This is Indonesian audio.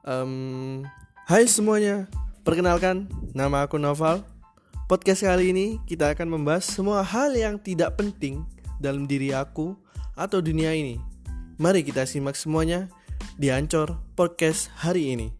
Um, hai semuanya, perkenalkan nama aku Noval. Podcast kali ini kita akan membahas semua hal yang tidak penting dalam diri aku atau dunia ini. Mari kita simak semuanya di Ancor Podcast hari ini.